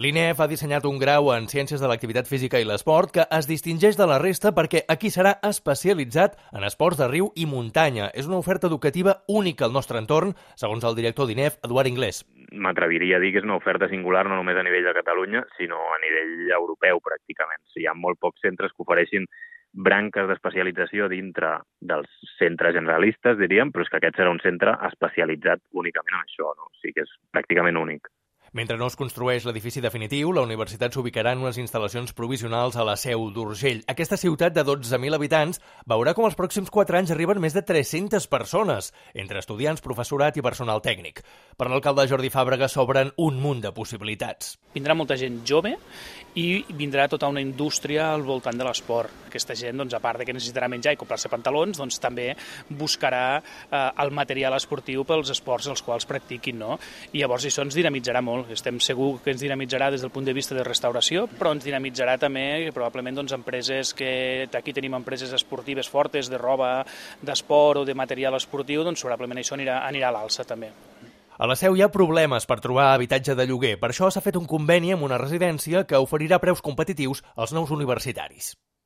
L'INEF ha dissenyat un grau en Ciències de l'Activitat Física i l'Esport que es distingeix de la resta perquè aquí serà especialitzat en esports de riu i muntanya. És una oferta educativa única al nostre entorn, segons el director d'INEF, Eduard Inglés. M'atreviria a dir que és una oferta singular no només a nivell de Catalunya, sinó a nivell europeu, pràcticament. Hi ha molt pocs centres que ofereixin branques d'especialització dintre dels centres generalistes, diríem, però és que aquest serà un centre especialitzat únicament en això, no? O sigui que és pràcticament únic. Mentre no es construeix l'edifici definitiu, la universitat s'ubicarà en unes instal·lacions provisionals a la seu d'Urgell. Aquesta ciutat de 12.000 habitants veurà com els pròxims 4 anys arriben més de 300 persones, entre estudiants, professorat i personal tècnic. Per l'alcalde Jordi Fàbrega s'obren un munt de possibilitats. Vindrà molta gent jove i vindrà tota una indústria al voltant de l'esport. Aquesta gent, doncs, a part de que necessitarà menjar i comprar-se pantalons, doncs també buscarà eh, el material esportiu pels esports els quals practiquin, no? I llavors això ens dinamitzarà molt. Estem segur que ens dinamitzarà des del punt de vista de restauració, però ens dinamitzarà també probablement doncs, empreses que aquí tenim empreses esportives fortes de roba, d'esport o de material esportiu, doncs probablement això anirà, anirà a l'alça també. A la seu hi ha problemes per trobar habitatge de lloguer. Per això s'ha fet un conveni amb una residència que oferirà preus competitius als nous universitaris.